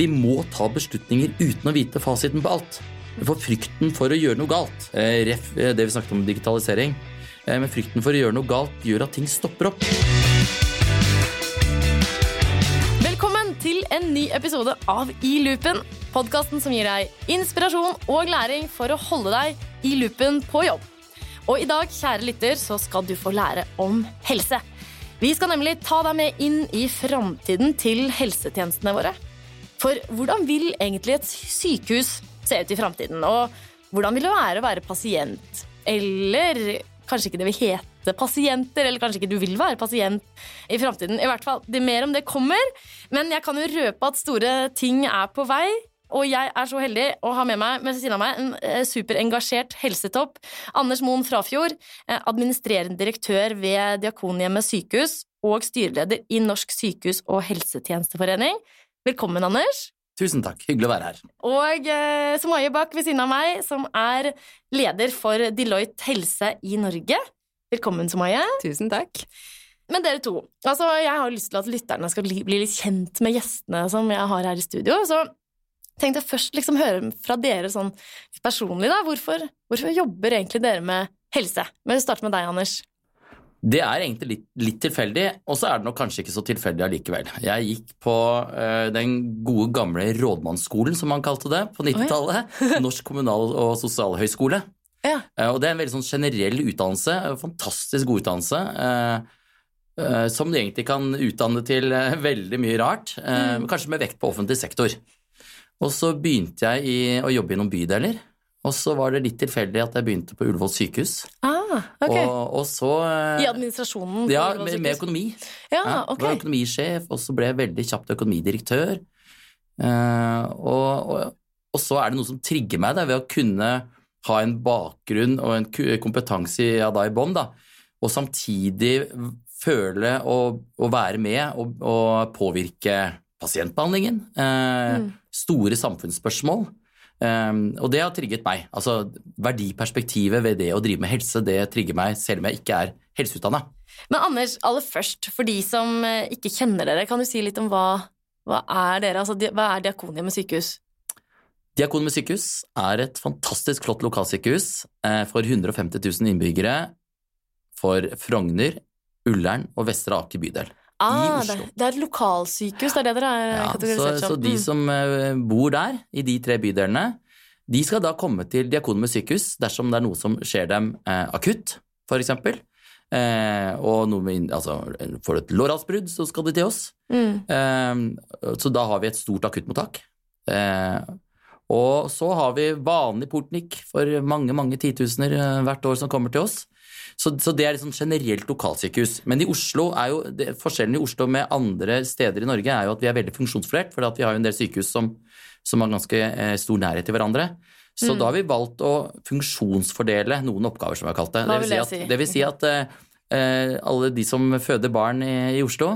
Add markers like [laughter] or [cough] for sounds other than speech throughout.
Vi må ta beslutninger uten å vite fasiten på alt. For frykten for å gjøre noe galt, eh, ref eh, det vi snakket om digitalisering, eh, men frykten for å gjøre noe galt gjør at ting stopper opp. Velkommen til en ny episode av I loopen. Podkasten som gir deg inspirasjon og læring for å holde deg i loopen på jobb. Og i dag, kjære lytter, så skal du få lære om helse. Vi skal nemlig ta deg med inn i framtiden til helsetjenestene våre. For hvordan vil egentlig et sykehus se ut i framtiden? Og hvordan vil det være å være pasient? Eller kanskje ikke det vil hete pasienter, eller kanskje ikke du vil være pasient i framtiden. I hvert fall, det er mer om det kommer, men jeg kan jo røpe at store ting er på vei. Og jeg er så heldig å ha med meg ved siden av meg en eh, superengasjert helsetopp. Anders Moen Frafjord, eh, administrerende direktør ved Diakonhjemmet sykehus og styreleder i Norsk sykehus- og helsetjenesteforening. Velkommen, Anders. Tusen takk. Hyggelig å være her. Og eh, Sumaye Bach ved siden av meg, som er leder for Deloitte helse i Norge. Velkommen, Sumaye. Tusen takk. Men dere to, altså jeg har lyst til at lytterne skal bli, bli litt kjent med gjestene som jeg har her i studio. Så tenkte jeg først liksom høre fra dere sånn personlig, da. Hvorfor, hvorfor jobber egentlig dere med helse? Men vi starter med deg, Anders. Det er egentlig litt, litt tilfeldig, og så er det nok kanskje ikke så tilfeldig allikevel. Jeg gikk på uh, den gode gamle rådmannsskolen, som man kalte det på 90-tallet. [laughs] Norsk kommunal- og sosialhøgskole. Ja. Uh, og det er en veldig sånn generell utdannelse, fantastisk god utdannelse. Uh, som du egentlig kan utdanne til veldig mye rart, mm. kanskje med vekt på offentlig sektor. Og så begynte jeg i, å jobbe i noen bydeler. Og så var det litt tilfeldig at jeg begynte på Ullevål sykehus. Ah, ok. Og, og så, I administrasjonen? på Ja, med, med økonomi. Ja, Ja, ok. Var økonomisjef, og så ble jeg veldig kjapt økonomidirektør. Uh, og, og, og så er det noe som trigger meg da, ved å kunne ha en bakgrunn og en kompetanse ja, da, i bånn, og samtidig føle og, være med og, påvirke pasientbehandlingen. Eh, Store samfunnsspørsmål. Eh, og det har trigget meg. Altså Verdiperspektivet ved det å drive med helse, det trigger meg selv om jeg ikke er helseutdanna. Men Anders, aller først, for de som eh, ikke kjenner dere, kan du si litt om hva, hva er dere? Altså, hva er Diakonhjemmet sykehus? Diakonhjemmet sykehus er et fantastisk flott lokalsykehus eh, for 150 000 innbyggere for Frogner, Ullern og Vestre Aker bydel. Ah, Oslo. det, det er et lokalsykehus, det er det dere er Ja, kategorisert kategorisert så så de Mm. som eh, bor der, i de tre bydelene, de skal da komme til Diakonhjemmet sykehus dersom det er noe som skjer dem eh, akutt, eksempel. Eh, og noe med, altså, får du et lårhalsbrudd, så skal de til oss. Mm. Eh, så da har vi et stort akuttmottak. Eh, og så har vi vanlig portnikk for mange mange titusener eh, hvert år som kommer til oss. Så, så det er sånn generelt lokalsykehus. Men i Oslo er jo, det, forskjellen i Oslo med andre steder i Norge er jo at vi er veldig funksjonsfordelt, for vi har jo en del sykehus som, som har ganske eh, stor nærhet til hverandre. Så da har vi valgt å funksjonsfordele noen oppgaver, som vi har kalt det. Hva det, vil vil si at, det vil si at eh, eh, alle de som føder barn i, i Oslo,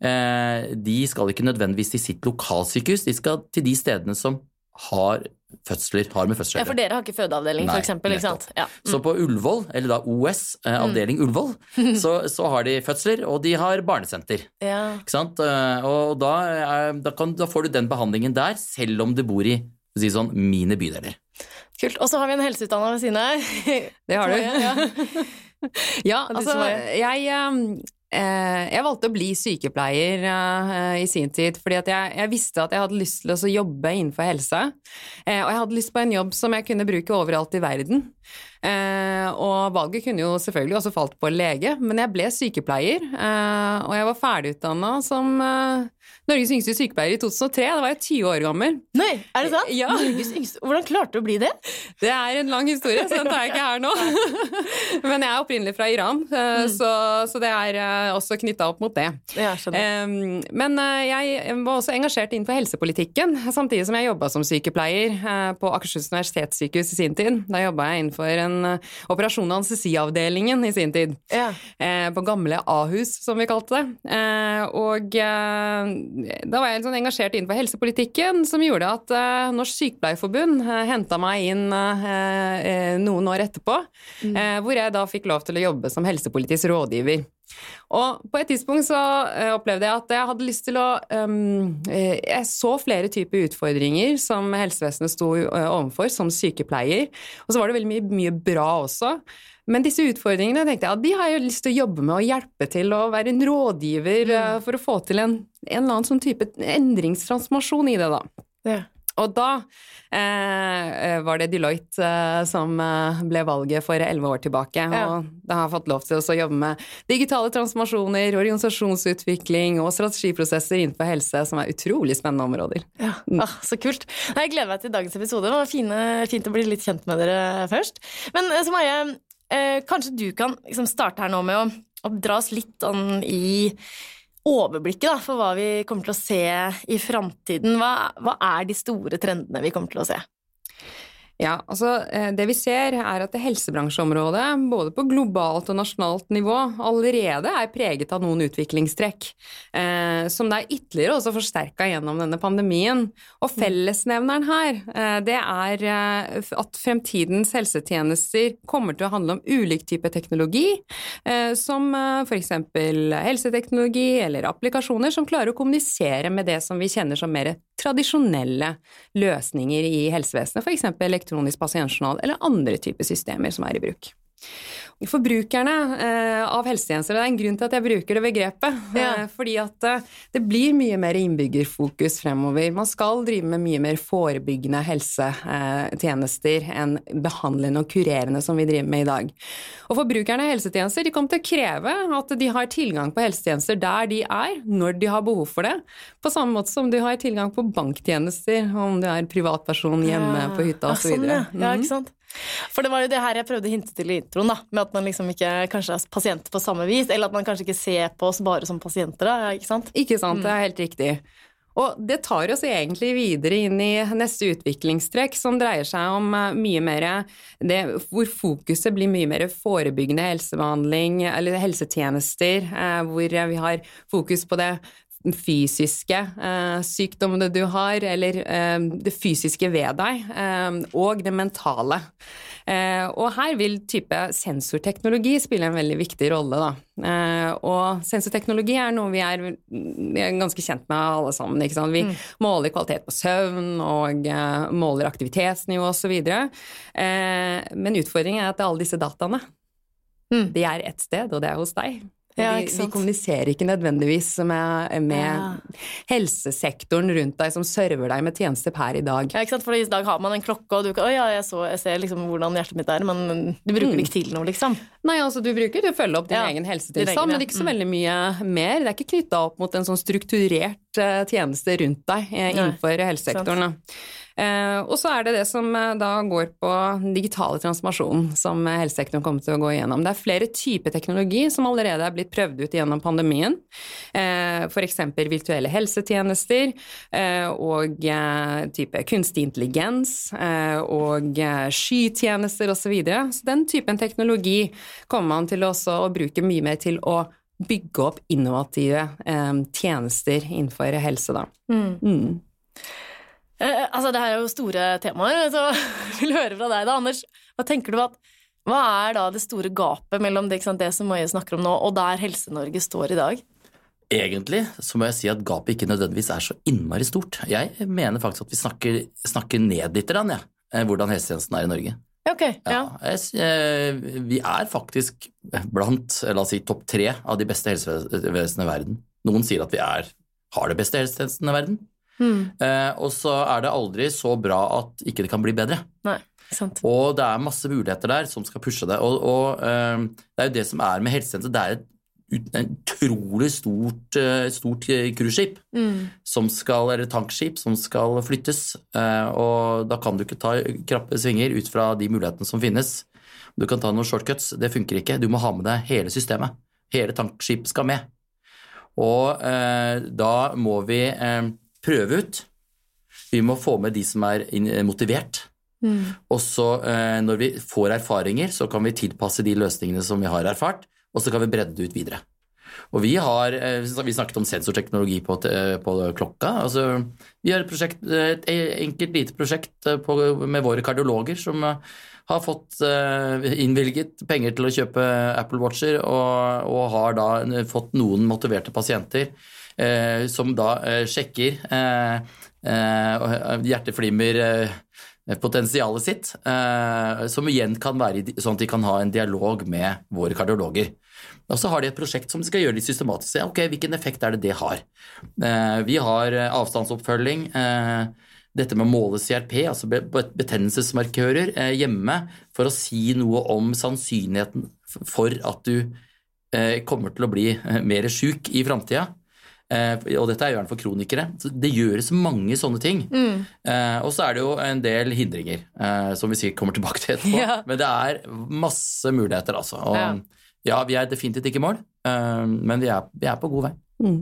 eh, de skal ikke nødvendigvis til sitt lokalsykehus, de skal til de stedene som har fødsler, har med fødsler Ja, for dere har ikke fødeavdeling, Nei, for eksempel, ikke sant? Ja. Mm. Så på Ullevål, eller da OS, eh, avdeling Ullevål, [laughs] så, så har de fødsler, og de har barnesenter. ja. Ikke sant? Eh, Og da, er, da, kan, da får du den behandlingen der, selv om du bor i si sånn, mine bydeler. Kult. Og så har vi en helseutdanna ved siden her. Det har du. [laughs] Ja. [laughs] Ja, altså, jeg, eh, jeg valgte å bli sykepleier eh, i sin tid, fordi jeg, jeg visste at jeg hadde lyst til å jobbe innenfor helse. Eh, og jeg hadde lyst på en jobb som jeg kunne bruke overalt i verden. Eh, og valget kunne jo selvfølgelig også falt på lege, men jeg ble sykepleier, eh, og jeg var ferdigutdanna som eh, Norges yngste sykepleier i 2003. Da var jeg 20 år gammel. Nei, er det sant? Ja. Norges yngste. Hvordan klarte du å bli det? Det er en lang historie, så den tar jeg ikke her nå. [laughs] Men jeg er opprinnelig fra Iran, eh, så, så det er også knytta opp mot det. Ja, Men jeg var også engasjert innenfor helsepolitikken, samtidig som jeg jobba som sykepleier på Akershus universitetssykehus i sin tid. Da jobba jeg innenfor en eh, operasjon- anestesiavdelingen i sin tid. Ja. eh, På gamle Ahus, som vi kalte det. Eh, Og da var jeg sånn engasjert innenfor helsepolitikken, som gjorde at Norsk Sykepleierforbund henta meg inn noen år etterpå, mm. hvor jeg da fikk lov til å jobbe som helsepolitisk rådgiver. Og på et tidspunkt så uh, opplevde jeg at jeg hadde lyst til å um, Jeg så flere typer utfordringer som helsevesenet sto uh, overfor som sykepleier, og så var det veldig mye, mye bra også. Men disse utfordringene tenkte jeg, at de har jeg lyst til å jobbe med og hjelpe til å være en rådgiver mm. for å få til en, en eller annen sånn type endringstransformasjon i det, da. Ja. Og da eh, var det Deloitte eh, som eh, ble valget for elleve år tilbake. Ja. Og da har jeg fått lov til å jobbe med digitale transformasjoner, organisasjonsutvikling og strategiprosesser innenfor helse, som er utrolig spennende områder. Ja, mm. ah, Så kult. Jeg gleder meg til dagens episode. Det var fine, fint å bli litt kjent med dere først. Men eh, så Maje, eh, kanskje du kan liksom, starte her nå med å, å dra oss litt an i overblikket da, for hva vi kommer til å se i framtiden. Hva, hva, er de store trendene vi kommer til å se? Ja, altså eh, Det vi ser, er at det helsebransjeområdet, både på globalt og nasjonalt nivå, allerede er preget av noen utviklingstrekk, eh, som det er ytterligere også forsterka gjennom denne pandemien. Og fellesnevneren her, eh, det er eh, at fremtidens helsetjenester kommer til å handle om ulik type teknologi, eh, som eh, f.eks. helseteknologi eller applikasjoner som klarer å kommunisere med det som vi kjenner som mer tradisjonelle løsninger i helsevesenet, f.eks. elektronisk pasientjournal eller andre typer systemer som er i bruk. Forbrukerne eh, av helsetjenester, det er en grunn til at jeg bruker det begrepet. [laughs] Ja. Eh, fordi at eh, det blir mye mer innbyggerfokus fremover. Man skal drive med mye mer forebyggende helsetjenester enn behandlende og kurerende som vi driver med i dag. Og forbrukerne av helsetjenester de kommer til å kreve at de har tilgang på helsetjenester der de er, når de har behov for det. På samme måte som de har tilgang på banktjenester om du er privatperson hjemme ja. på hytta osv. Ja, sånn, ja. ja, ikke sant. For det var jo det her jeg prøvde å hinte til i introen, da, med at man liksom ikke kanskje er pasienter på samme vis, eller at man kanskje ikke ser på oss bare som pasienter, da, ikke sant? Ikke sant, det er helt riktig. Og det tar oss egentlig videre inn i neste utviklingstrekk, som dreier seg om eh, mye mer det, Hvor fokuset blir mye mer forebyggende helsebehandling, eller helsetjenester, eh, hvor vi har fokus på det fysiske eh, sykdommene du har, eller eh, det fysiske ved deg, eh, og det mentale. Eh, og her vil type sensorteknologi spille en veldig viktig rolle, da. Eh, og sensorteknologi er noe vi er, vi er, ganske kjent med alle sammen. Ikke sant? Vi mm. måler kvalitet på søvn og eh, måler aktivitetsnivå osv. Eh, men utfordringen er at alle disse dataene, mm. de er ett sted, og det er hos deg. Ja, vi, vi, kommuniserer ikke nødvendigvis med, med ja. helsesektoren rundt deg som server deg med tjenester per i dag. Ja, ikke sant? For i dag har man en klokke, og du kan Å ja, jeg, så, jeg ser liksom hvordan hjertet mitt er, men du bruker det ikke til noe, liksom. Nei, altså du bruker det å følge opp din ja. egen helsetilstand, men ikke så mm. veldig mye mer. Det er ikke knytta opp mot en sånn strukturert uh, tjeneste rundt deg uh, innenfor helsesektoren. Eh, og så er det det som eh, da går på digitale transformasjon, som helsesektoren kommer til å gå igjennom. Det er flere typer teknologi som allerede er blitt prøvd ut gjennom pandemien. Eh, F.eks. virtuelle helsetjenester og type kunstig intelligens og skytjenester osv. Så, videre. så den typen teknologi kommer man til også å bruke mye mer til å bygge opp innovative tjenester innenfor helse, da. Mm. Mm. Eh, altså, det her er jo store temaer, [laughs] så jeg vil høre fra deg da, Anders. Hva tenker du at Hva er da det store gapet mellom det, sant, det som Maje snakker om nå, og der Helse-Norge står i dag? Egentlig så må jeg si at gapet ikke nødvendigvis er så innmari stort. Jeg mener faktisk at vi snakker, snakker ned litt, ja, eh, hvordan helsetjenesten er i Norge. Ok, ja. ja jeg, eh, vi er faktisk blant la oss si, topp tre av de beste helsevesenene i verden. Noen sier at vi er, har det beste helsetjenesten i verden. Mm. Eh, og så er det aldri så bra at ikke det kan bli bedre. Nei, sant. Og det er masse muligheter der som skal pushe det. Og, og eh, det er jo det som er med helsetjeneste. Det er et utrolig stort, eh, stort cruiseskip, mm. eller tankskip, som skal flyttes. Eh, og da kan du ikke ta krappe svinger ut fra de mulighetene som finnes. Du kan ta noen shortcuts. Det funker ikke. Du må ha med deg hele systemet. Hele tankskipet skal med. Og eh, da må vi eh, prøve ut. Vi må få med de som er motivert. Mm. Og så eh, når vi får erfaringer, så kan vi tilpasse de løsningene som vi har erfart, og så kan vi bredde det ut videre. Og vi har eh, Vi snakket om sensorteknologi på, eh, på klokka. Altså, vi har et, prosjekt, et enkelt lite prosjekt eh, på, med våre kardiologer som har fått innvilget penger til å kjøpe Apple Watcher, og, og har da fått noen motiverte pasienter eh, som da sjekker eh, hjerteflimmer potensialet sitt, som igjen kan være sånn at de kan ha en dialog med våre kardiologer. Og så har de et prosjekt som de skal gjøre litt systematisk. Ok, Hvilken effekt er det det har? Eh, vi har eh, avstandsoppfølging. Eh, dette med å måle CRP, altså betennelsesmarkører, hjemme for å si noe om sannsynligheten for at du kommer til å bli mer sjuk i framtida. Og dette er jo gjerne for kronikere. Det gjøres mange sånne ting. Mm. Og så er det jo en del hindringer, som vi sikkert kommer tilbake til etterpå. [laughs] Ja. Men det er masse muligheter, altså. Og ja. Ja, vi er definitivt ikke i mål, eh, men vi er, vi er på god vei. Mm.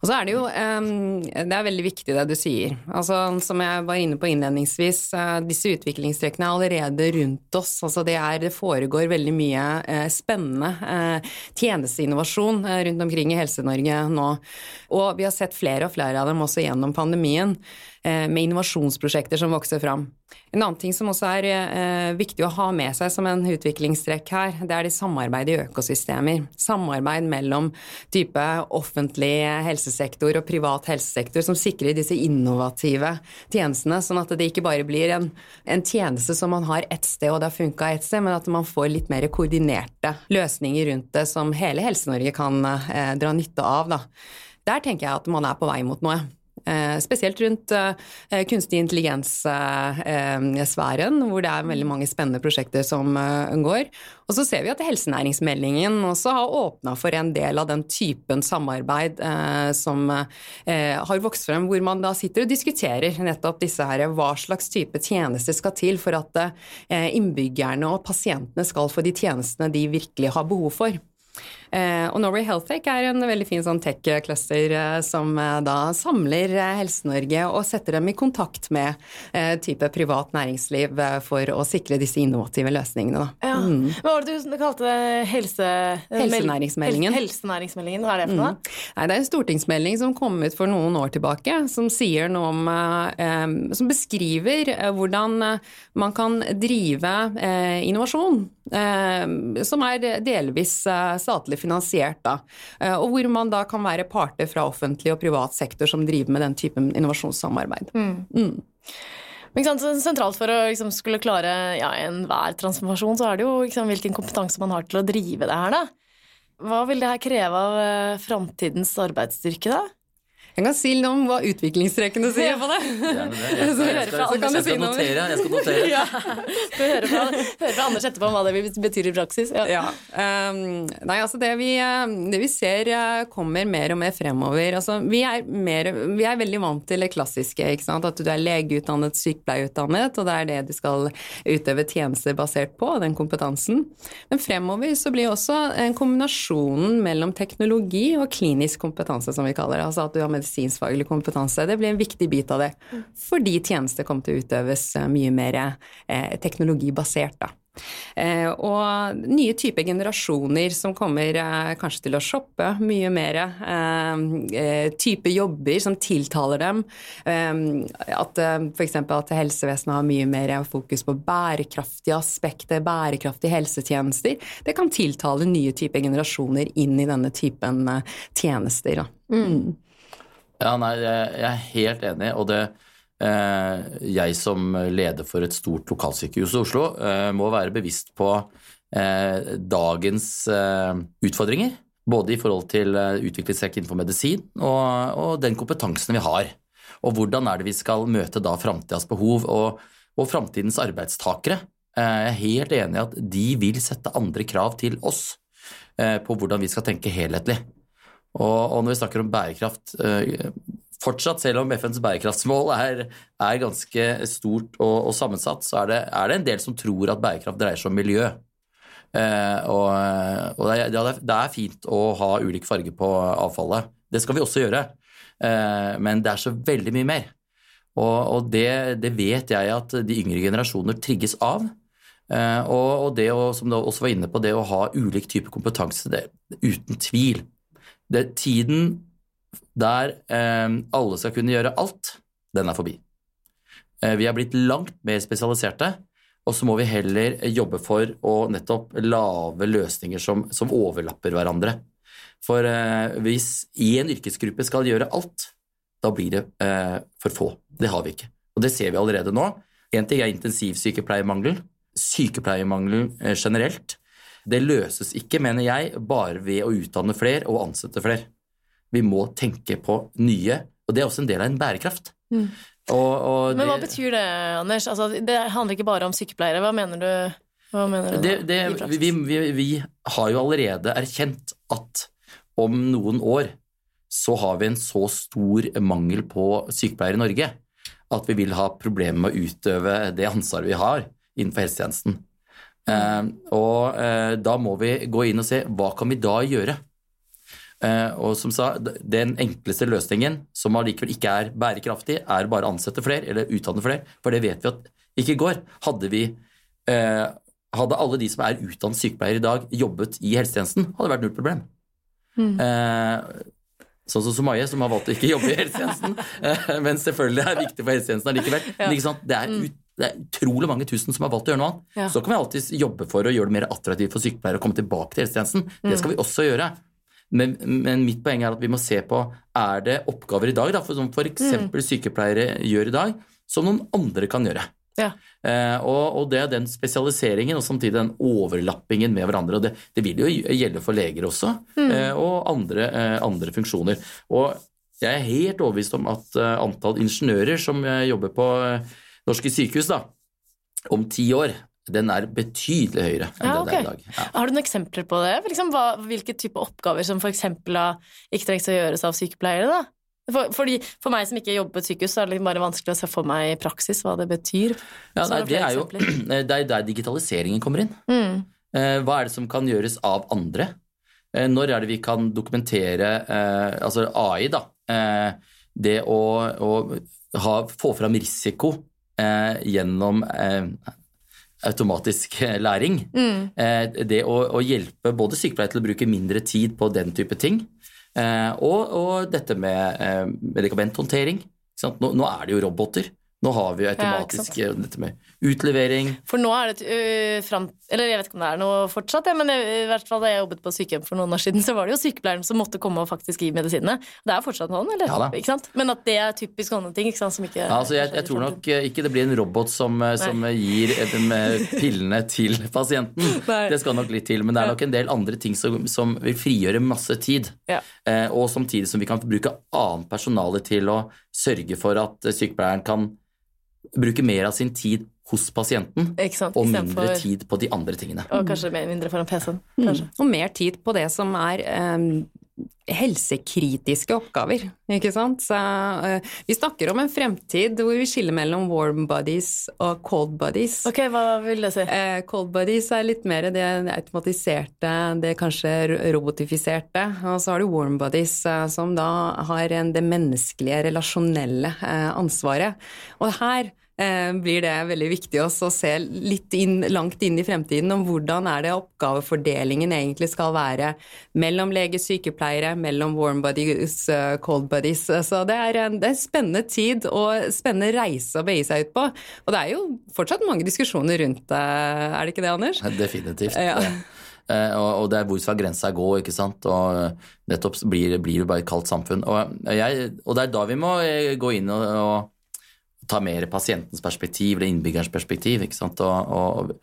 Og så er det jo Det er veldig viktig det du sier. Altså, som jeg var inne på innledningsvis, disse utviklingstrekkene er allerede rundt oss. Altså, det, er, det foregår veldig mye uh, spennende uh, tjenesteinnovasjon rundt omkring i Helse-Norge nå. Og vi har sett flere og flere av dem også gjennom pandemien. Eh, med innovasjonsprosjekter som vokser fram. En annen ting som også er eh, viktig å ha med seg som en utviklingstrekk her, det er det samarbeid i økosystemer. Samarbeid mellom type offentlig helsesektor og privat helsesektor som sikrer disse innovative tjenestene, sånn at det ikke bare blir en, en tjeneste som man har ett sted og det har funka ett sted, men at man får litt mer koordinerte løsninger rundt det som hele Helse-Norge kan eh, dra nytte av. Da. Der tenker jeg at man er på vei mot noe. Eh, spesielt rundt eh, kunstig intelligens-sfæren, hvor det er veldig mange spennende prosjekter som eh, går. Og så ser vi at helsenæringsmeldingen også har åpna for en del av den typen samarbeid som har vokst frem, hvor man da sitter og diskuterer nettopp disse her, hva slags type tjenester skal til for at innbyggerne og pasientene skal få de tjenestene de virkelig har behov for. Eh, og Norway Healthtech er en veldig fin sånn tech-cluster eh, som eh, da samler Helse-Norge og setter dem i kontakt med type privat næringsliv for å sikre disse innovative løsningene. Ja. Mm. Hva var det du kalte det? Helse... Helsenæringsmeldingen. Helsenæringsmeldingen, Hva er det for noe? Mm. Nei, det er en stortingsmelding som kom ut for noen år tilbake, som sier noe om Som beskriver hvordan man kan drive innovasjon. Som er delvis statlig finansiert, da. Eh, og hvor man da kan være parter fra offentlig og privat sektor som driver med den typen innovasjonssamarbeid. Mm. Mm. Men Sentralt for å liksom, skulle klare ja, enhver transformasjon, så er det jo liksom, hvilken kompetanse man har til å drive det her, da. Hva vil det her kreve av uh, framtidens arbeidsstyrke, da? Jeg kan si noe om hva utviklingstrekkene sier på det. [laughs] Jeg skal notere. Jeg skal notere. ja. Du hører fra, hører fra Anders etterpå om hva det betyr i praksis. Ja. ja. Um, nei, altså det vi, ehm, det vi, ser eh, kommer mer og mer fremover. Altså, vi, er mer, vi er veldig vant til det klassiske. At du er legeutdannet, sykepleierutdannet, og det er det du skal utøve tjenester basert på, den kompetansen. Men fremover så blir også en kombinasjonen mellom teknologi og klinisk kompetanse, som vi kaller det. Altså at du har medisinskfaglig kompetanse. Det blir en viktig bit av det. Fordi tjenester kommer til å utøves eh, mye mer eh, teknologibasert, da. Eh, og nye typer generasjoner som kommer eh, kanskje til å shoppe mye mer. Eh, eh type jobber som tiltaler dem. at f.eks. at helsevesenet har mye mer fokus på bærekraftige aspekter, bærekraftige helsetjenester. Det kan tiltale nye typer generasjoner inn i denne typen tjenester. Da. Mm. Ja, nei, jeg er helt enig. Og det eh, Jeg som leder for et stort lokalsykehus i Oslo eh, må være bevisst på eh, dagens utfordringer. Både i forhold til utviklingstrekk innenfor medisin og, og, den kompetansen vi har. Og hvordan er det vi skal møte da framtidas behov og, og framtidens arbeidstakere. Jeg er helt enig i at de vil sette andre krav til oss på hvordan vi skal tenke helhetlig. Og, og når vi snakker om bærekraft eh, Fortsatt, selv om FNs bærekraftsmål er, er ganske stort og, og sammensatt, så er det, er det, en del som tror at bærekraft dreier seg om miljø. Eh, og, og det, er, det, er, fint å ha ulik farge på avfallet. Det skal vi også gjøre. Eh, men det er så veldig mye mer. Og, og det, det, vet jeg at de yngre generasjoner trigges av. Eh, og, det å, som du også var inne på, det å ha ulik type kompetanse, det, uten tvil det, tiden der eh, alle skal kunne gjøre alt, den er forbi. Eh, vi er blitt langt mer spesialiserte, og så må vi heller jobbe for å nettopp lage løsninger som, som overlapper hverandre. For eh, hvis én yrkesgruppe skal gjøre alt, da blir det eh, for få. Det har vi ikke. Og det ser vi allerede nå. Én ting er intensivsykepleiermangel. Sykepleiermangelen eh, generelt. Det løses ikke, mener jeg, bare ved å utdanne flere og ansette flere. Vi må tenke på nye, og det er også en del av en bærekraft. Mm. Og, og Men hva betyr det, Anders? Altså, det handler ikke bare om sykepleiere. Hva mener du? Hva mener du det, det, vi, vi, vi har jo allerede erkjent at om noen år så har vi en så stor mangel på sykepleiere i Norge at vi vil ha problemer med å utøve det ansvaret vi har innenfor helsetjenesten. Eh, og eh, da må vi gå inn og se hva kan vi da gjøre. Eh, og som sa, Den enkleste løsningen, som allikevel ikke er bærekraftig, er bare å ansette flere eller utdanne flere, for det vet vi at ikke går. Hadde vi eh, hadde alle de som er utdannet sykepleiere i dag, jobbet i helsetjenesten, hadde det vært null problem. Eh, sånn som Sumaye, som har valgt å ikke jobbe i helsetjenesten, [laughs] men selvfølgelig er viktig for helsetjenesten allikevel. Men? Det, er ut, det er utrolig mange tusen som har valgt å gjøre noe annet. Ja. Så kan vi alltid jobbe for å gjøre det mer attraktivt for sykepleiere å komme tilbake til helsetjenesten. Det skal vi også gjøre. Men, men mitt poeng er at vi må se på er det oppgaver i dag, da, for, som f.eks. sykepleiere gjør i dag, som noen andre kan gjøre. Ja. Eh, og, og det er den spesialiseringen og samtidig den overlappingen med hverandre. og Det, det vil jo gjelde for leger også, eh, og andre, eh, andre funksjoner. Og jeg er helt overbevist om at eh, antall ingeniører som eh, jobber på eh, norske sykehus da, om ti år, den er betydelig høyere enn Ja, det det er i dag. Ja. Har du noen eksempler på det? Liksom, hva, hvilke type oppgaver som eksempel ikke trengs å gjøres av sykepleiere? da? For, fordi, for meg som ikke jobber på et sykehus, så er det bare vanskelig å se for meg i praksis hva det betyr. Ja, nei, det er jo [clears throat] det er der digitaliseringen kommer inn. Mm. Eh, Hva er det som kan gjøres av andre? Eh, Når er det vi kan dokumentere eh, Altså AI, da. eh, Det å, å ha, få fram risiko gjennom eh, automatisk eh, læring. Mm. Eh, Det å, å hjelpe både sykepleiere til å bruke mindre tid på den type ting, eh, og, og dette med eh, medikamenthåndtering. Sant? Nå, nå er det jo roboter. Nå har vi jo automatisk ja, dette med utlevering. For nå er det uh, fram Eller jeg vet ikke om det er noe fortsatt, ja, men jeg, i hvert fall da jeg jobbet på sykehjem for noen år siden, så var det jo sykepleieren som måtte komme og faktisk gi medisinene. Det er jo fortsatt sånn, eller? Ja. Ikke sant? Men at det er typisk sånne ting ikke sant? som ikke Ja, altså jeg, jeg tror nok eh, ikke det blir en robot som, eh, som gir eh, pillene til pasienten. [laughs] Nei. Det skal nok litt til, men det er nok en del andre ting som, som vil frigjøre masse tid. Ja. Eh, og samtidig som vi kan bruke annet personale til å sørge for at sykepleieren kan bruke mer av sin tid hos pasienten, Ikke sant? og mindre mindre tid på de andre tingene. Og kanskje mindre foran PC-en. Mm. Og mer tid på det som er eh, helsekritiske oppgaver, ikke sant. Så, uh, vi snakker om en fremtid hvor vi skiller mellom warm bodies og cold bodies. Ok, hva vil det si? Uh, cold bodies er litt mer det automatiserte, det kanskje robotifiserte. Og så har du warm bodies, uh, som da har en, det menneskelige, relasjonelle ansvaret. Og her blir det veldig viktig også å se litt inn, langt inn i fremtiden om hvordan er det oppgavefordelingen egentlig skal være mellom lege, sykepleiere, mellom warm bodies, eh, cold bodies. Så det er en, det er en spennende tid og spennende reise å begi seg ut på. Og det er jo fortsatt mange diskusjoner rundt det, er det ikke det, Anders? Definitivt. Ja. Eh, og, det er hvor skal grensa gå, ikke sant. Og eh, nettopp blir, blir det bare et kaldt samfunn. Og, jeg, og det er da vi må eh, gå inn og, og ta mer pasientens perspektiv, eller innbyggerens perspektiv. ikke sant? Og, og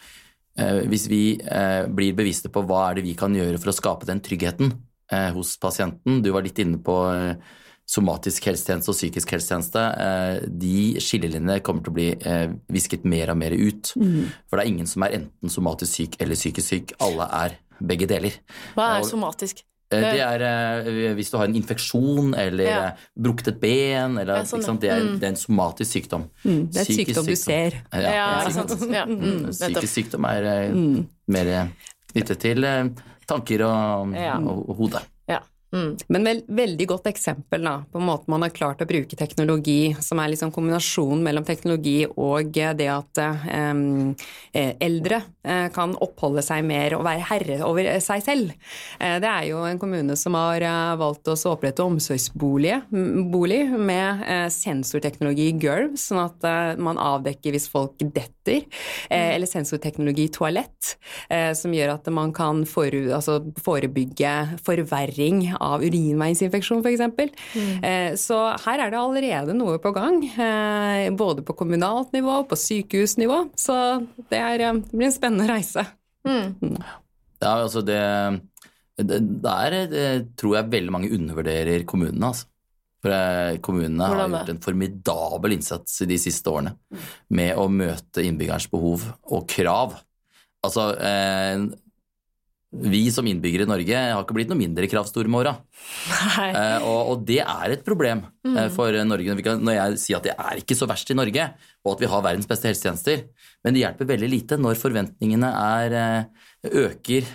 eh, hvis vi eh, blir bevisste på hva er det vi kan gjøre for å skape den tryggheten eh, hos pasienten Du var litt inne på eh, somatisk helsetjeneste og psykisk helsetjeneste. Eh, de skillelinjene kommer til å bli eh, visket mer og mer ut. For det er ingen som er enten somatisk syk eller psykisk syk. Alle er begge deler. Hva er somatisk? Eh, Det er eh, hvis du har en infeksjon eller Ja. eh, brukket et ben, eller, Ja, sånn, ikke sant? Det, er, mm. det er en somatisk sykdom. Det er et sykdom, sykdom du ser. Ja, Ja, sant? Ja, mm, nettopp. Psykisk sykdom er eh, mer knyttet til tanker og, Ja. og, og hodet. Mm. Men vel, veldig godt eksempel da, på måten man har klart å bruke teknologi, som er liksom kombinasjonen mellom teknologi og det at eh, eldre eh, kan oppholde seg mer og være herre over seg selv. Eh, det er jo en kommune som har eh, valgt å opprette omsorgsbolig med eh, sensorteknologi i gulv, sånn at eh, man avdekker hvis folk detter, eller sensorteknologi i toalett, som gjør at man kan for, altså forebygge forverring av urinveisinfeksjon, f.eks. Mm. Eh, så her er det allerede noe på gang, eh, både på kommunalt nivå, på sykehusnivå. Så det, er, eh, det blir en spennende reise. Mm. mm. Ja, altså det, det Der det, tror jeg veldig mange undervurderer kommunene, altså. For kommunene har gjort en formidabel innsats i de siste årene med å møte innbyggerens behov og krav. Altså, vi som innbyggere i Norge har ikke blitt noe mindre kravstore med åra. Eh, og, og, det er et problem eh, mm. for Norge. Når jeg sier at det er ikke så verst i Norge, og at vi har verdens beste helsetjenester, men det hjelper veldig lite når forventningene er, eh, øker.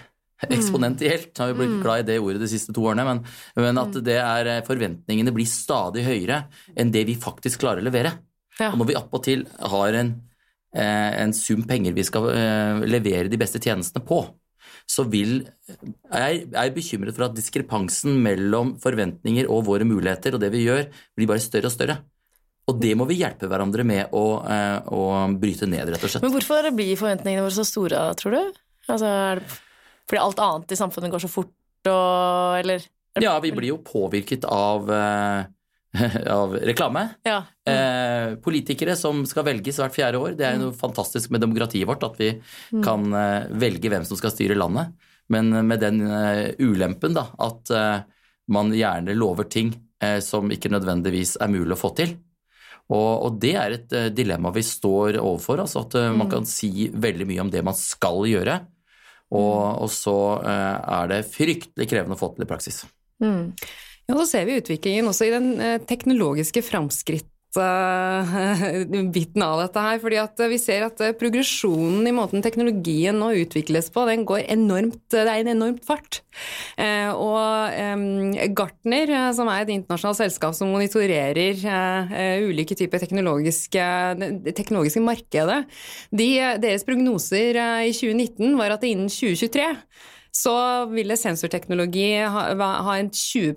[laughs] eksponentielt. Har vi blitt mm. glad i det ordet de siste to årene, men, men at det er, forventningene blir stadig høyere enn det vi faktisk klarer å levere. Ja. Og når vi attpåtil har en, en sum penger vi skal levere de beste tjenestene på, så vil Jeg er bekymret for at diskrepansen mellom forventninger og våre muligheter og det vi gjør, blir bare større og større. Og det må vi hjelpe hverandre med å, eh, å bryte ned, rett og slett. Men hvorfor blir forventningene våre så store, tror du? Altså, er det fordi alt annet i samfunnet går så fort, og eller Ja, vi blir jo påvirket av uh, [laughs] av reklame. Ja. Mm. Eh, politikere som skal velges hvert fjerde år. Det er noe mm. fantastisk med demokratiet vårt at vi mm. kan eh, velge hvem som skal styre landet. Men med den uh, ulempen da, at uh, man gjerne lover ting uh, som ikke nødvendigvis er mulig å få til. Og, og det er et dilemma vi står overfor. altså At man mm. kan si veldig mye om det man skal gjøre, og, og så er det fryktelig krevende å få til i praksis. Mm. Ja, så ser vi utviklingen også i den eh, teknologiske framskritt [laughs] biten av dette her. fordi at vi ser at eh, progresjonen i måten teknologien nå utvikles på, den går enormt Det er en enormt fart. Eh, og Gartner, som er et internasjonalt selskap som monitorerer ulike typer teknologiske, teknologiske markedet, de, deres prognoser i 2019 var at innen 2023 så ville sensorteknologi ha, ha en 20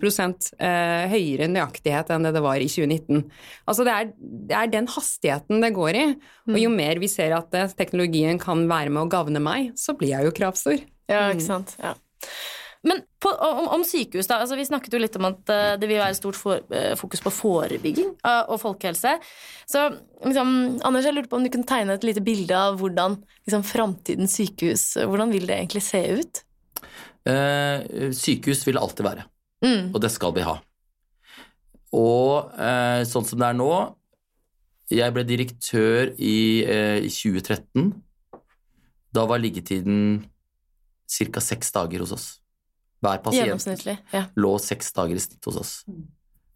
eh, høyere nøyaktighet enn det det var i 2019. Altså det er, det er den hastigheten det går i, og jo mm. mer vi ser at eh, teknologien kan være med å gagne meg, så blir jeg jo kravstor. Ja, ikke mm. sant. Ja. Men på, om, om, sykehus, da. Altså, vi snakket jo litt om at uh, det vil være stort for, uh, fokus på forebygging uh, og folkehelse. Så liksom, Anders, jeg lurte på om du kunne tegne et lite bilde av hvordan liksom, framtidens sykehus Hvordan vil det egentlig se ut? Eh, sykehus vil det alltid være, mm. og det skal vi ha. Og eh, sånn som det er nå Jeg ble direktør i, eh, i 2013. Da var liggetiden ca. seks dager hos oss. Hver pasient ja. lå seks dager i snitt hos oss.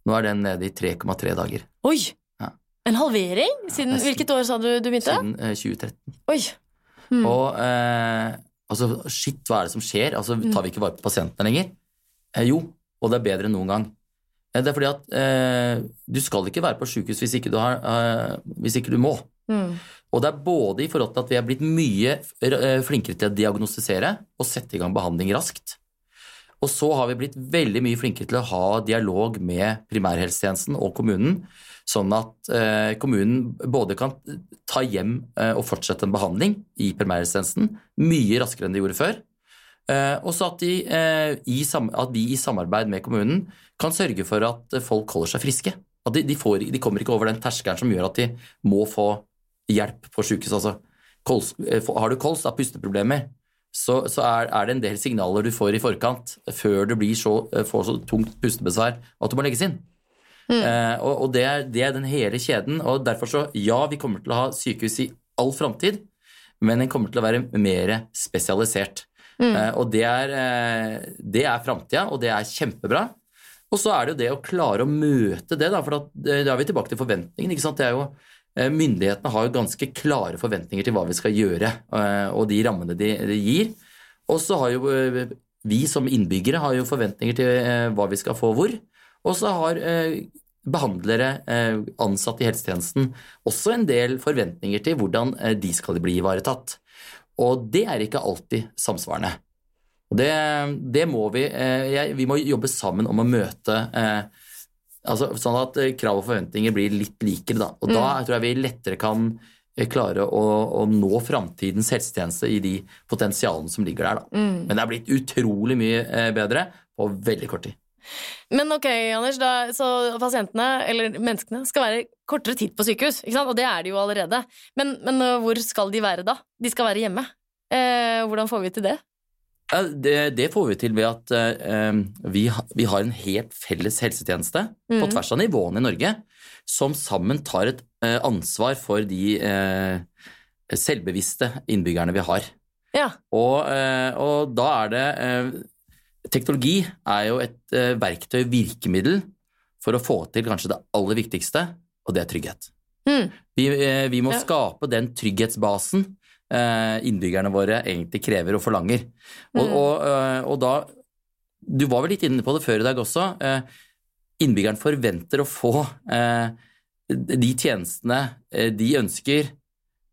Nå er den nede i 3,3 dager. Oi! Ja. En halvering? Siden, ja, hvilket år sa du du begynte? Siden eh, 2013. Oi. Mm. Og eh, Altså, shit, hva er det som skjer? Altså, Tar vi ikke vare på pasientene lenger? Eh, jo, og det er bedre enn noen gang. Eh, det er fordi at eh, du skal ikke være på sjukehus hvis, eh, hvis, ikke du må. Mm. Og det er både i forhold til at vi er blitt mye eh, flinkere til å diagnostisere og sette i gang behandling raskt. Og så har vi blitt veldig mye flinkere til å ha dialog med primærhelsetjenesten og kommunen Sånn at eh, kommunen både kan ta hjem eh, og fortsette en behandling i primærhelsetjenesten mye raskere enn de gjorde før. Eh, og så at, at, vi i samarbeid med kommunen kan sørge for at folk holder seg friske. At de, de, får, de kommer ikke over den terskelen som gjør at de må få hjelp på sykehus. Altså, kols, har du kols, da pusteproblemer, så, så er, er, det en del signaler du får i forkant før du så, får så tungt pustebesvær at du må legges inn. Mm. Eh, og, og det, er, det, er, den hele kjeden. Og derfor så, ja, vi kommer til å ha sykehus i all framtid, men den kommer til å være mer spesialisert. Mm. Eh, og det er, eh, det er framtida, og det er kjempebra. Og så er det jo det å klare å møte det, da, for da er vi tilbake til forventningene. ikke sant? Det er jo eh, Myndighetene har jo ganske klare forventninger til hva vi skal gjøre, eh, og de rammene de, de gir. Og så har jo vi som innbyggere har jo forventninger til eh, hva vi skal få hvor, og så har eh, behandlere, eh, ansatte i helsetjenesten, også en del forventninger til hvordan eh, de skal bli ivaretatt. Og det er ikke alltid samsvarende. Og det, det må vi eh, Vi må jobbe sammen om å møte altså, Sånn at krav og forventninger blir litt likere, da. Og da tror jeg vi lettere kan klare å, å nå framtidens helsetjeneste i de potensialene som ligger der, da. Men det er blitt utrolig mye bedre på veldig kort tid. Men ok, Anders, da, så pasientene, eller menneskene, skal være kortere tid på sykehus, ikke sant? Og det er de jo allerede. Men, men uh, hvor skal de være da? De skal være hjemme. Eh, hvordan får vi til det? Ja, Det, det får vi til ved at eh, vi, ha- vi har en helt felles helsetjeneste på Mhm. tvers av nivåene i Norge, som sammen tar et eh, ansvar for de eh, selvbevisste innbyggerne vi har. Ja. Og, eh, og da er det eh, Teknologi er jo et eh, verktøy, virkemiddel, for å få til kanskje det aller viktigste, og det er trygghet. Mm. Vi, eh, vi må Ja. skape den trygghetsbasen eh, innbyggerne våre egentlig krever og forlanger. Og, Mm. og, og da Du var vel litt inne på det før i dag også. Innbyggeren forventer å få de tjenestene de ønsker,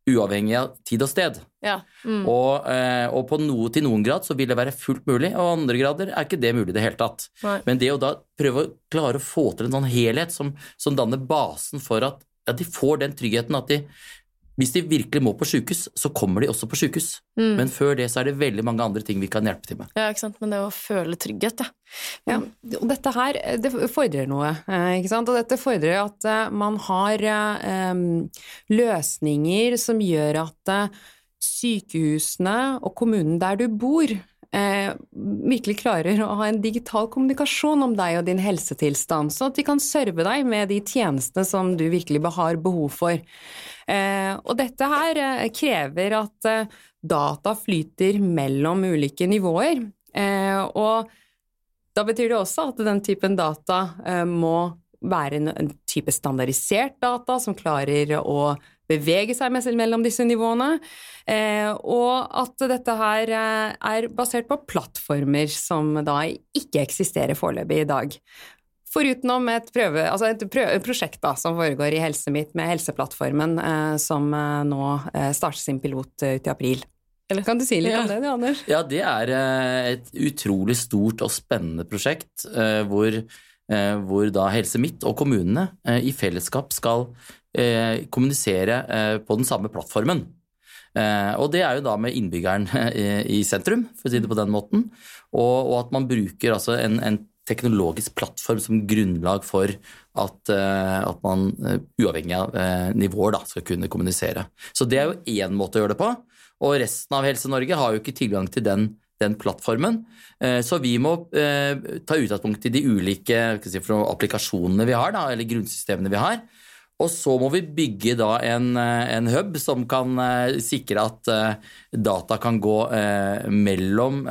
uavhengig av tid og sted. Ja. Mm. Og, eh, og på noe, til noen grad så vil det være fullt mulig, og andre grader er ikke det mulig i det hele tatt. Nei. Men det å da prøve å klare å få til en sånn helhet som, som danner basen for at, at de får den tryggheten at de hvis de virkelig må på sykehus, så kommer de også på sykehus. Mm. Men før det så er det veldig mange andre ting vi kan hjelpe til med. Ja, ikke sant. Men det å føle trygghet, ja. Ja, og dette her, det fordrer noe, eh, ikke sant? Og dette fordrer at eh, man har um, løsninger som gjør at eh, sykehusene og kommunen der du bor, eh, virkelig klarer å ha en digital kommunikasjon om deg og din helsetilstand, så at de kan serve deg med de tjenestene som du virkelig har behov for. Eh, og dette her eh, krever at eh, data flyter mellom ulike nivåer. Eh, og da betyr det også at den typen data eh, må være en, en type standardisert data som klarer å bevege seg mellom disse nivåene, eh, og at dette her eh, er basert på plattformer som da ikke eksisterer foreløpig i dag. Forutenom et, prøve, altså et prøve, prosjekt da, som foregår i Helse Mitt med Helseplattformen, eh, som eh, nå eh, starter sin pilot ut i april. Eller kan du si litt Ja. om det, du, Anders? Ja, det er eh, et utrolig stort og spennende prosjekt eh, hvor, eh, hvor da Helse Midt og kommunene eh, i fellesskap skal kommunisere eh, på den samme plattformen. Eh, og det er jo da med innbyggeren eh, i sentrum, for å si det på den måten. Og, og at man bruker altså en, en teknologisk plattform som grunnlag for at, eh, at man eh, uavhengig av eh, nivåer da, skal kunne kommunisere. Så det er jo én måte å gjøre det på. Og resten av Helse-Norge har jo ikke tilgang til den, den plattformen. Eh, Så vi må eh, ta utgangspunkt i de ulike si, applikasjonene vi har, da, eller grunnsystemene vi har. Og så må vi bygge da en, eh, en hub som kan eh, sikre at eh, data kan gå mellom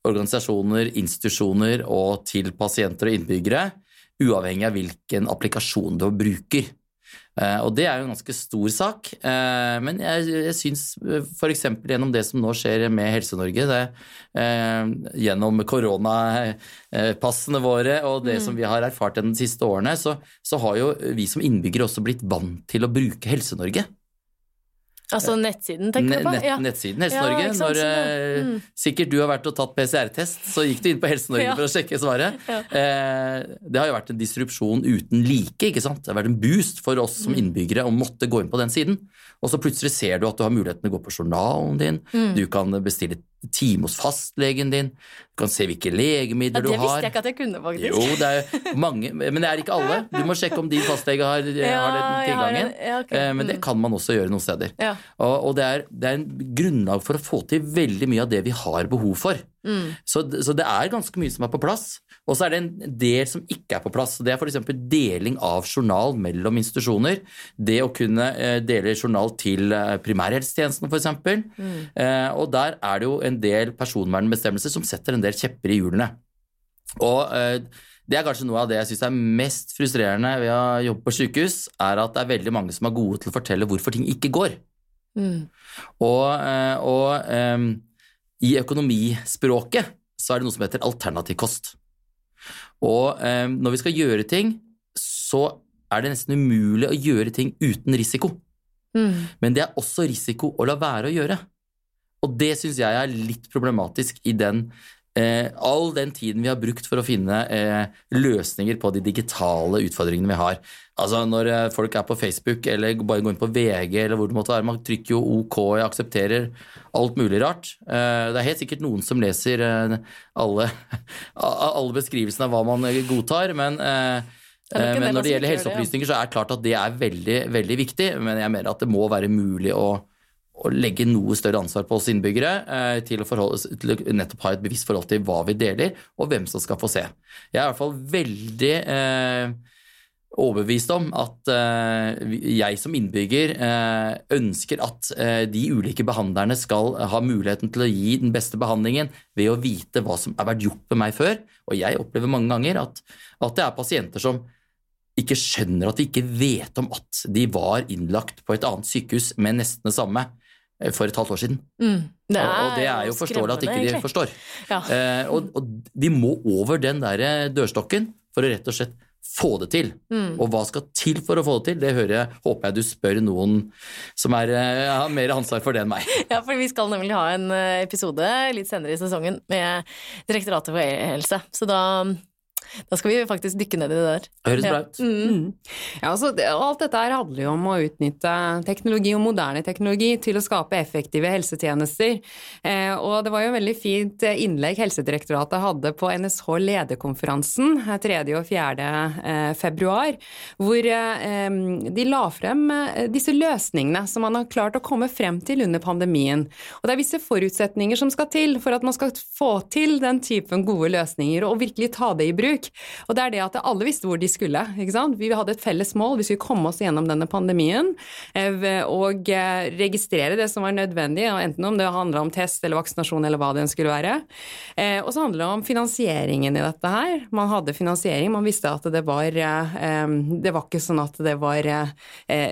organisasjoner, institusjoner og til pasienter og innbyggere, uavhengig av hvilken applikasjon du bruker. Eh, Og det er jo en ganske stor sak, eh, men jeg, jeg syns f.eks. gjennom det som nå skjer med Helse-Norge, det, eh, gjennom koronapassene våre og det som vi har erfart de siste årene, så, så har jo vi som innbyggere også blitt vant til å bruke Helse-Norge. Altså nettsiden, tenker du på? Ja. nettsiden Ja, Helse-Norge. Ja, når eh, Mm. sikkert du har vært og tatt PCR-test, så gikk du inn på Helse-Norge Ja. for å sjekke svaret. Eh, det har jo vært en disrupsjon uten like. ikke sant? Det har vært en boost for oss Mm. som innbyggere å måtte gå inn på den siden. Og så plutselig ser du at du har muligheten til å gå på journalen din, Mm. du kan bestille time hos fastlegen din, du kan se hvilke legemidler Ja, du det visste jeg ikke at jeg kunne, faktisk. Jo, det er mange, men det er ikke alle. Du må sjekke om din fastlege har, har den tilgangen. har ja, ok. Eh, Men det Mm. kan man også gjøre noen steder. Ja. Og, og det, er, det er en grunnlag for å få til veldig mye av det vi har behov for. Mm. Så, så det er ganske mye som er på plass. Og så er det en del som ikke er på plass. Det er f.eks. deling av journal mellom institusjoner. Det å kunne eh, dele journal til eh, primærhelsetjenesten f.eks. Mm. Eh, og der er det jo en del personvernbestemmelser som setter en del kjepper i hjulene. Og det er kanskje noe av det jeg syns er mest frustrerende ved å jobbe på sykehus, er at det er veldig mange som er gode til å fortelle hvorfor ting ikke går. Mm. Og, og i økonomispråket så er det noe som heter alternativ kost. Og eh, når vi skal gjøre ting, så er det nesten umulig å gjøre ting uten risiko. Mm. Men det er også risiko å la være å gjøre. Og det syns jeg er litt problematisk i den eh, all den tiden vi har brukt for å finne eh, løsninger på de digitale utfordringene vi har. Altså Når eh, folk er på Facebook eller bare går inn på VG, eller hvor det måtte være, man trykker jo OK, jeg aksepterer alt mulig rart. Eh, det er helt sikkert noen som leser eh, alle, [laughs] alle beskrivelsene av hva man godtar, men men når det gjelder helseopplysninger, så er det klart at det er veldig, veldig viktig. Men jeg mener at det må være mulig å, å legge noe større ansvar på oss innbyggere eh, til, å forholde, til å nettopp ha et bevisst forhold til hva vi deler, og hvem som skal få se. Jeg er i hvert fall veldig eh, overbevist om at eh, jeg som innbygger eh, ønsker at eh, de ulike behandlerne skal ha muligheten til å gi den beste behandlingen ved å vite hva som har vært gjort med meg før. Og jeg opplever mange ganger at, at det er pasienter som ikke skjønner at de ikke vet om at de var innlagt på et annet sykehus med nesten det samme for et halvt år siden. Mm. og, og det er jo forståelig at ikke de ikke forstår. Ja. Eh, og, og vi må over den der dørstokken for å rett og slett få det til. Mm. Og hva skal til for å få det til, det hører jeg, håper jeg du spør noen som er, eh, har mer ansvar for det enn meg. [laughs] Ja, for vi skal nemlig ha en eh, episode litt senere i sesongen med Direktoratet for e-helse. Så da, da skal vi faktisk dykke ned i det der. Høres bra ut. Mm. Ja, altså, alt dette her handler jo om å utnytte teknologi og moderne teknologi til å skape effektive helsetjenester. Eh, og det var jo en veldig fint eh, innlegg Helsedirektoratet hadde på NSH lederkonferansen eh, 3. og 4. Eh, februar, hvor eh, de la frem eh, disse løsningene som man har klart å komme frem til under pandemien. Og det er visse forutsetninger som skal til for at man skal få til den typen gode løsninger og virkelig ta det i bruk. Og det er det at alle visste hvor de skulle. ikke sant? Vi hadde et felles mål, vi skulle komme oss gjennom denne pandemien eh, og eh, registrere det som var nødvendig, enten om det handla om test eller vaksinasjon eller hva det enn skulle være. Eh, Og så handler det om finansieringen i dette her. Man hadde finansiering, man visste at det var Det var ikke sånn at det var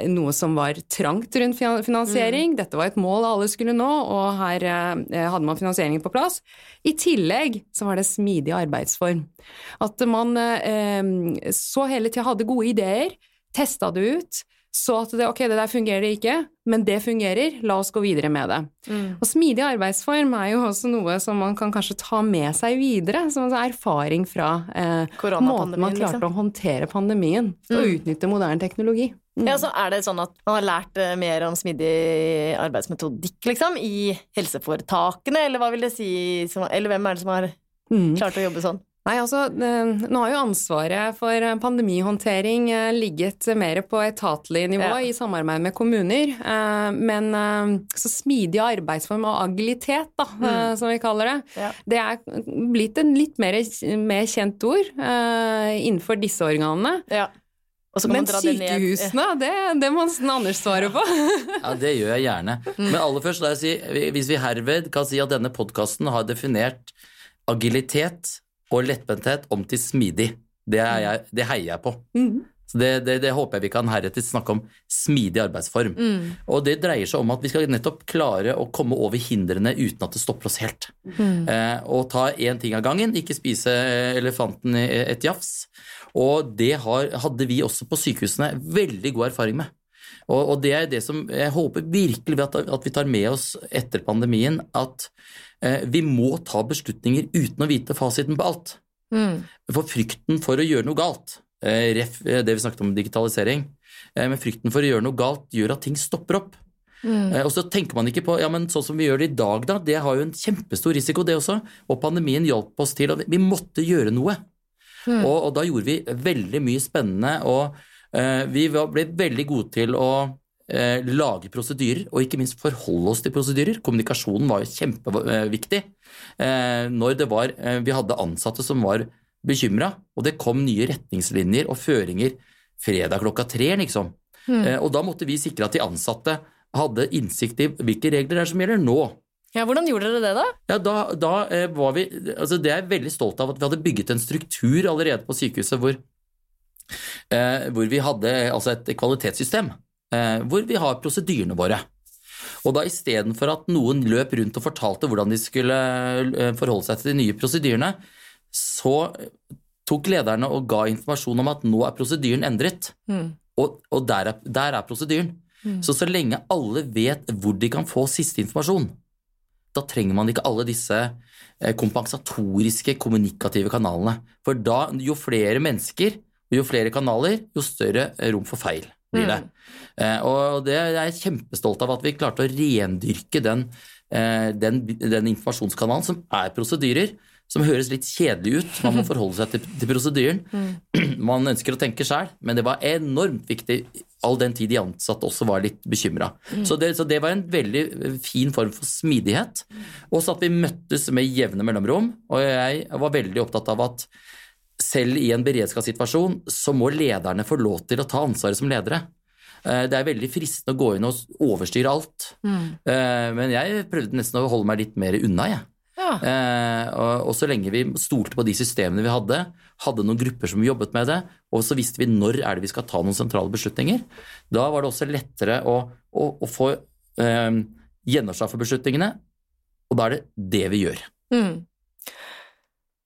noe som var trangt rundt finan- finansiering. Dette var et mål alle skulle nå, og her hadde man finansieringen på plass. I tillegg så var det smidig arbeidsform. At man eh, så hele tida hadde gode ideer, testa det ut, så at det, ok, det der fungerer ikke, men det fungerer, la oss gå videre med det. Mm. Og smidig arbeidsform er jo også noe som man kan kanskje ta med seg videre, som en erfaring fra eh, måten man klarte liksom. å håndtere pandemien, og Mm. utnytte moderne teknologi. Mm. Ja, så Er det sånn at man har lært eh, mer om smidig arbeidsmetodikk, liksom, i helseforetakene, eller hva vil det si, eller hvem er det som har Mm. klart å jobbe sånn? Nei, altså, nå har jo ansvaret for pandemihåndtering eh, ligget mer på etatlig nivå Ja. i samarbeid med kommuner. eh, Men eh, så smidig arbeidsform og agilitet, da, mm. som vi kaller det, Ja. det er blitt en litt mer, mer kjent ord eh, innenfor disse organene. Ja. Og så kan Men sykehusene, det, det må nesten Anders svare på. [laughs] Ja, Det gjør jeg gjerne. Men aller først, la jeg si, hvis vi herved kan si at denne podkasten har definert agilitet og lettbenthet om til smidig, det, er jeg, det heier jeg på. Mm. Så det, det, det håper jeg vi kan heretter snakke om smidig arbeidsform. Mm. Og det dreier seg om at vi skal nettopp klare å komme over hindrene uten at det stopper oss helt. Mm. Eh, og ta én ting av gangen, ikke spise elefanten i et jafs. Og det har, hadde vi også på sykehusene veldig god erfaring med. Og, og det er det som jeg håper virkelig at, at vi tar med oss etter pandemien, at eh, vi må ta beslutninger uten å vite fasiten på alt. Mm. For frykten for å gjøre noe galt, eh, ref eh, det vi snakket om digitalisering, eh, men frykten for å gjøre noe galt gjør at ting stopper opp. Mm. Eh, Og så tenker man ikke på ja, men sånn som vi gjør det i dag, da, det har jo en kjempestor risiko, det også. Og pandemien hjalp oss til at vi måtte gjøre noe. Mm. Og, og da gjorde vi veldig mye spennende, og eh, vi ble veldig gode til å eh, lage prosedyrer, og ikke minst forholde oss til prosedyrer. Kommunikasjonen var jo kjempeviktig. Eh, når det var, eh, vi hadde ansatte som var bekymra, og det kom nye retningslinjer og føringer fredag klokka tre, liksom. Mm. Og da måtte vi sikre at de ansatte hadde innsikt i hvilke regler det er som gjelder nå. Ja, hvordan gjorde dere det, da? Ja, da, da var vi altså Det er jeg veldig stolt av at vi hadde bygget en struktur allerede på sykehuset hvor, eh, hvor vi hadde altså et kvalitetssystem. Eh, hvor vi har prosedyrene våre. Og da istedenfor at noen løp rundt og fortalte hvordan de skulle eh, forholde seg til de nye prosedyrene, så tok lederne og ga informasjon om at nå er prosedyren endret. Og, og der, er, der er prosedyren. Så så lenge alle vet hvor de kan få siste informasjon, da trenger man ikke alle disse eh, kompensatoriske, kommunikative kanalene. For da, jo flere mennesker og jo flere kanaler, jo større rom for feil blir det. Eh, Og det er jeg kjempestolt av at vi klarte å rendyrke den, eh, den, den informasjonskanalen som er prosedyrer, som høres litt kjedelig ut. Man må [laughs] forholde seg til, til prosedyren. [clears throat] Man ønsker å tenke sjæl, men det var enormt viktig all den tid de ansatte også var litt bekymra. Så, så det var en veldig fin form for smidighet. Også at vi møttes med jevne mellomrom, og jeg var veldig opptatt av at selv i en beredskapssituasjon så må lederne få lov til å ta ansvaret som ledere. Eh, Det er veldig fristende å gå inn og overstyre alt, Mm. men jeg prøvde nesten å holde meg litt mer unna, jeg. Ja. Eh, og så lenge vi stolte på de systemene vi hadde, hadde noen grupper som jobbet med det, og så visste vi når er det vi skal ta noen sentrale beslutninger, da var det også lettere å, å, å få um, gjennomslag for beslutningene, og da er det det vi gjør. Mm.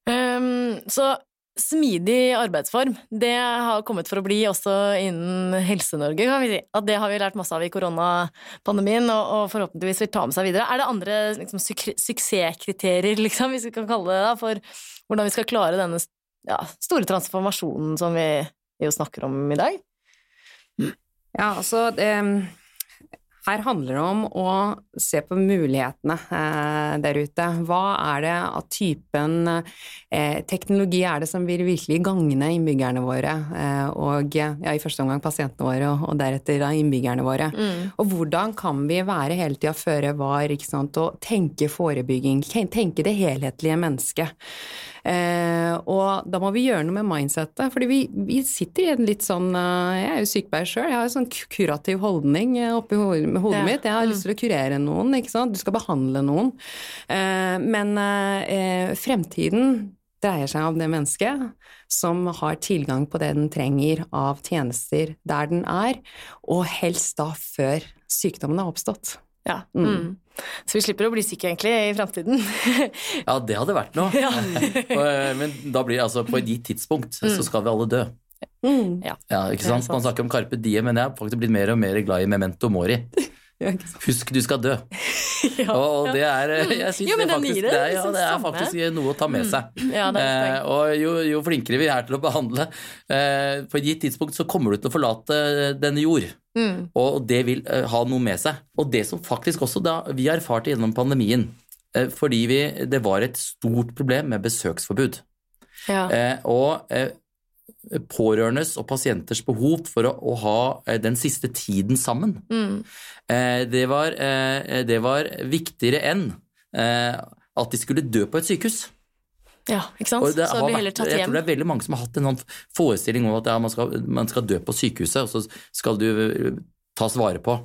Um, så smidig arbeidsform, det har kommet for å bli også innen Helse-Norge, kan vi si. At det har vi lært masse av i koronapandemien, og, og forhåpentligvis vil ta med seg videre. Er det andre liksom, suk- suksesskriterier, liksom, hvis vi kan kalle det det, for hvordan vi skal klare denne ja, store transformasjonen som vi jo snakker om i dag? Ja, altså det, her handler det om å se på mulighetene eh, der ute. Hva er det av typen eh, teknologi er det som vil virkelig gagne innbyggerne våre, eh, og ja, i første omgang pasientene våre, og, og deretter da innbyggerne våre. Og hvordan kan vi være hele tida føre var, ikke sant, og tenke forebygging, tenke det helhetlige mennesket. Eh, og da må vi gjøre noe med mindsettet, fordi vi, vi sitter i en litt sånn eh, Jeg er jo sykepleier sjøl, jeg har en sånn kurativ holdning eh, oppi hodet, hodet Ja. mitt. Jeg har lyst til å kurere noen, ikke sant. Du skal behandle noen. Eh, men eh, fremtiden dreier seg om det mennesket som har tilgang på det den trenger av tjenester der den er, og helst da før sykdommen har oppstått. Ja. Mm. Så vi slipper å bli syke, egentlig, i framtiden. Ja, det hadde vært noe. [laughs] Ja. [laughs] Men da blir det altså på et gitt tidspunkt så skal vi alle dø. Mm. ja. Ja, ikke sant? sant. Man snakker om Carpe Diem, men jeg har faktisk blitt mer og mer glad i Memento Mori. [laughs] Husk du skal dø. [laughs] Ja. Og det er, jeg syns det, faktisk, det det, er, ja, det er faktisk noe å ta med seg. Ja, Eh, og jo, jo flinkere vi er til å behandle, eh, på et gitt tidspunkt så kommer du til å forlate denne jord. Mm. Og det vil eh, ha noe med seg. Og det som faktisk også da vi erfarte gjennom pandemien, eh, fordi vi, det var et stort problem med besøksforbud. Ja. Eh, og eh, pårørendes og pasienters behov for å, å ha eh, den siste tiden sammen, Mm. eh, det, var, eh, det var viktigere enn eh, at de skulle dø på et sykehus. ja, ikke sant? Og det Så har vært- tatt jeg tror det er veldig mange som har hatt en sånn forestilling om at ja, man, skal, man skal dø på sykehuset, og så skal du eh, tas vare på.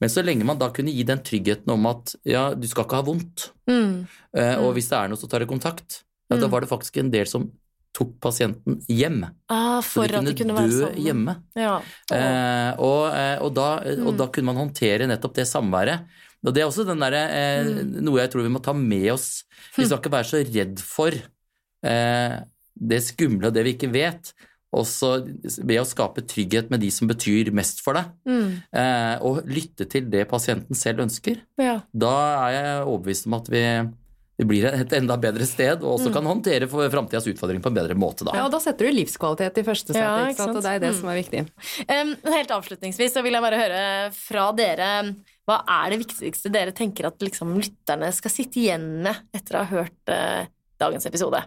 Men så lenge man da kunne gi den tryggheten om at ja, du skal ikke ha vondt, Mm. eh, og hvis det er noe, så tar det kontakt, ja, da Mm. var det faktisk en del som tok pasienten hjem. Ah, Så for at de kunne være dø sammen. hjemme. Ja. Eh, og, eh, og, da, og Mm. da kunne man håndtere nettopp det samværet. Og det er også den derre, eh, Mm. noe jeg tror vi må ta med oss. Vi skal ikke være så redd for eh, det skumle og det vi ikke vet. Også ved å skape trygghet med de som betyr mest for deg, Mm. eh, og lytte til det pasienten selv ønsker. ja. Da er jeg overbevist om at vi, vi blir et enda bedre sted, og også kan håndtere for framtidas utfordringer på en bedre måte. Da. Ja, og da setter du livskvalitet i første sete, Ja, ikke ikke sant? sant? og det er det Mm. som er viktig. Um, helt avslutningsvis så vil jeg bare høre fra dere hva er det viktigste dere tenker at liksom, lytterne skal sitte igjen med etter å ha hørt uh, dagens episode?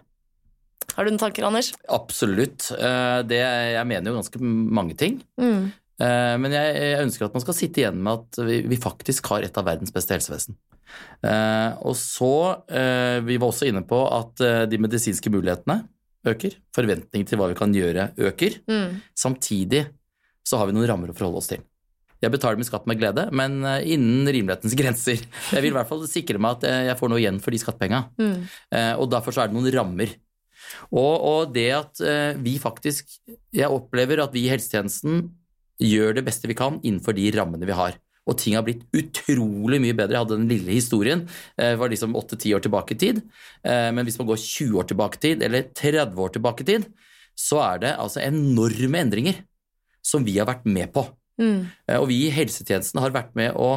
Har du noen tanker, Anders? Absolutt. Eh, Det, jeg mener jo ganske mange ting. Mm. Eh, Men jeg, jeg ønsker at man skal sitte igjen med at vi, vi faktisk har et av verdens beste helsevesen. Eh, Og så, eh, Vi var også inne på at de medisinske mulighetene øker. Forventningene til hva vi kan gjøre, øker. Mm. Samtidig så har vi noen rammer å forholde oss til. Jeg betaler min skatt med glede, men innen rimelighetens [laughs] grenser. Jeg vil i hvert fall sikre meg at jeg får noe igjen for de skattepenga. Mm. Og derfor så er det noen rammer. Og, og det at vi faktisk Jeg opplever at vi i helsetjenesten gjør det beste vi kan innenfor de rammene vi har. og ting har blitt utrolig mye bedre. Jeg hadde den lille historien, det var liksom 8-10 år tilbake i tid. Men hvis man går 20 år tilbake i tid, eller 30 år tilbake i tid, så er det altså enorme endringer som vi har vært med på. Mm. Og vi i helsetjenesten har vært med å,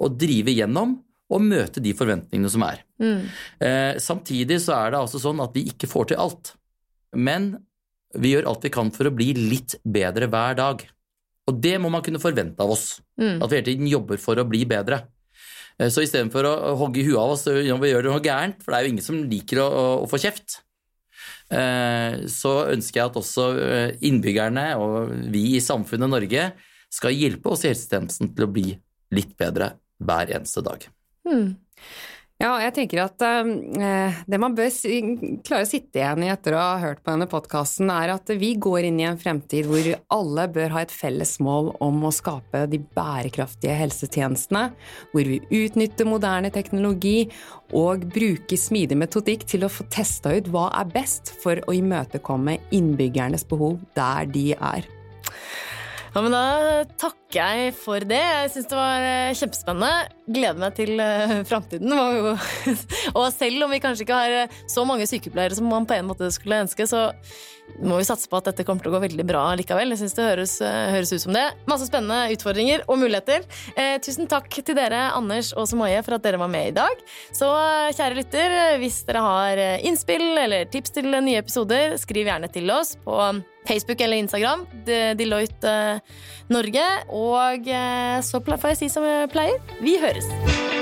å drive gjennom og møte de forventningene som er. Mm. Eh, samtidig så er det altså sånn at vi ikke får til alt. Men vi gjør alt vi kan for å bli litt bedre hver dag. Og det må man kunne forvente av oss. Mm. At vi hele tiden jobber for å bli bedre. Eh, så istedenfor å hogge i huet av oss når vi gjør noe gærent, for det er jo ingen som liker å, å, å få kjeft, eh, så ønsker jeg at også eh, innbyggerne og vi i samfunnet Norge skal hjelpe oss i helsetjenesten til å bli litt bedre hver eneste dag. Hmm. Ja, jeg tenker at eh, det man bør si, klare å sitte igjen i etter å ha hørt på denne podkasten, er at vi går inn i en fremtid hvor alle bør ha et felles mål om å skape de bærekraftige helsetjenestene, hvor vi utnytter moderne teknologi og bruker smidig metodikk til å få testa ut hva er best for å imøtekomme innbyggernes behov der de er. Ja, men Da takker jeg for det. Jeg syns det var eh, kjempespennende. Gleder meg til uh, framtiden. [laughs] og selv om vi kanskje ikke har eh, så mange sykepleiere som man på en måte skulle ønske, så må vi satse på at dette kommer til å gå veldig bra likevel. Jeg synes det høres, høres, ut som det. Masse spennende utfordringer og muligheter. Eh, tusen takk til dere, Anders og Somaye, for at dere var med i dag. Så kjære lytter, hvis dere har innspill eller tips til nye episoder, skriv gjerne til oss på Facebook eller Instagram. Deloitte Norge. Og så får jeg si som jeg pleier vi høres.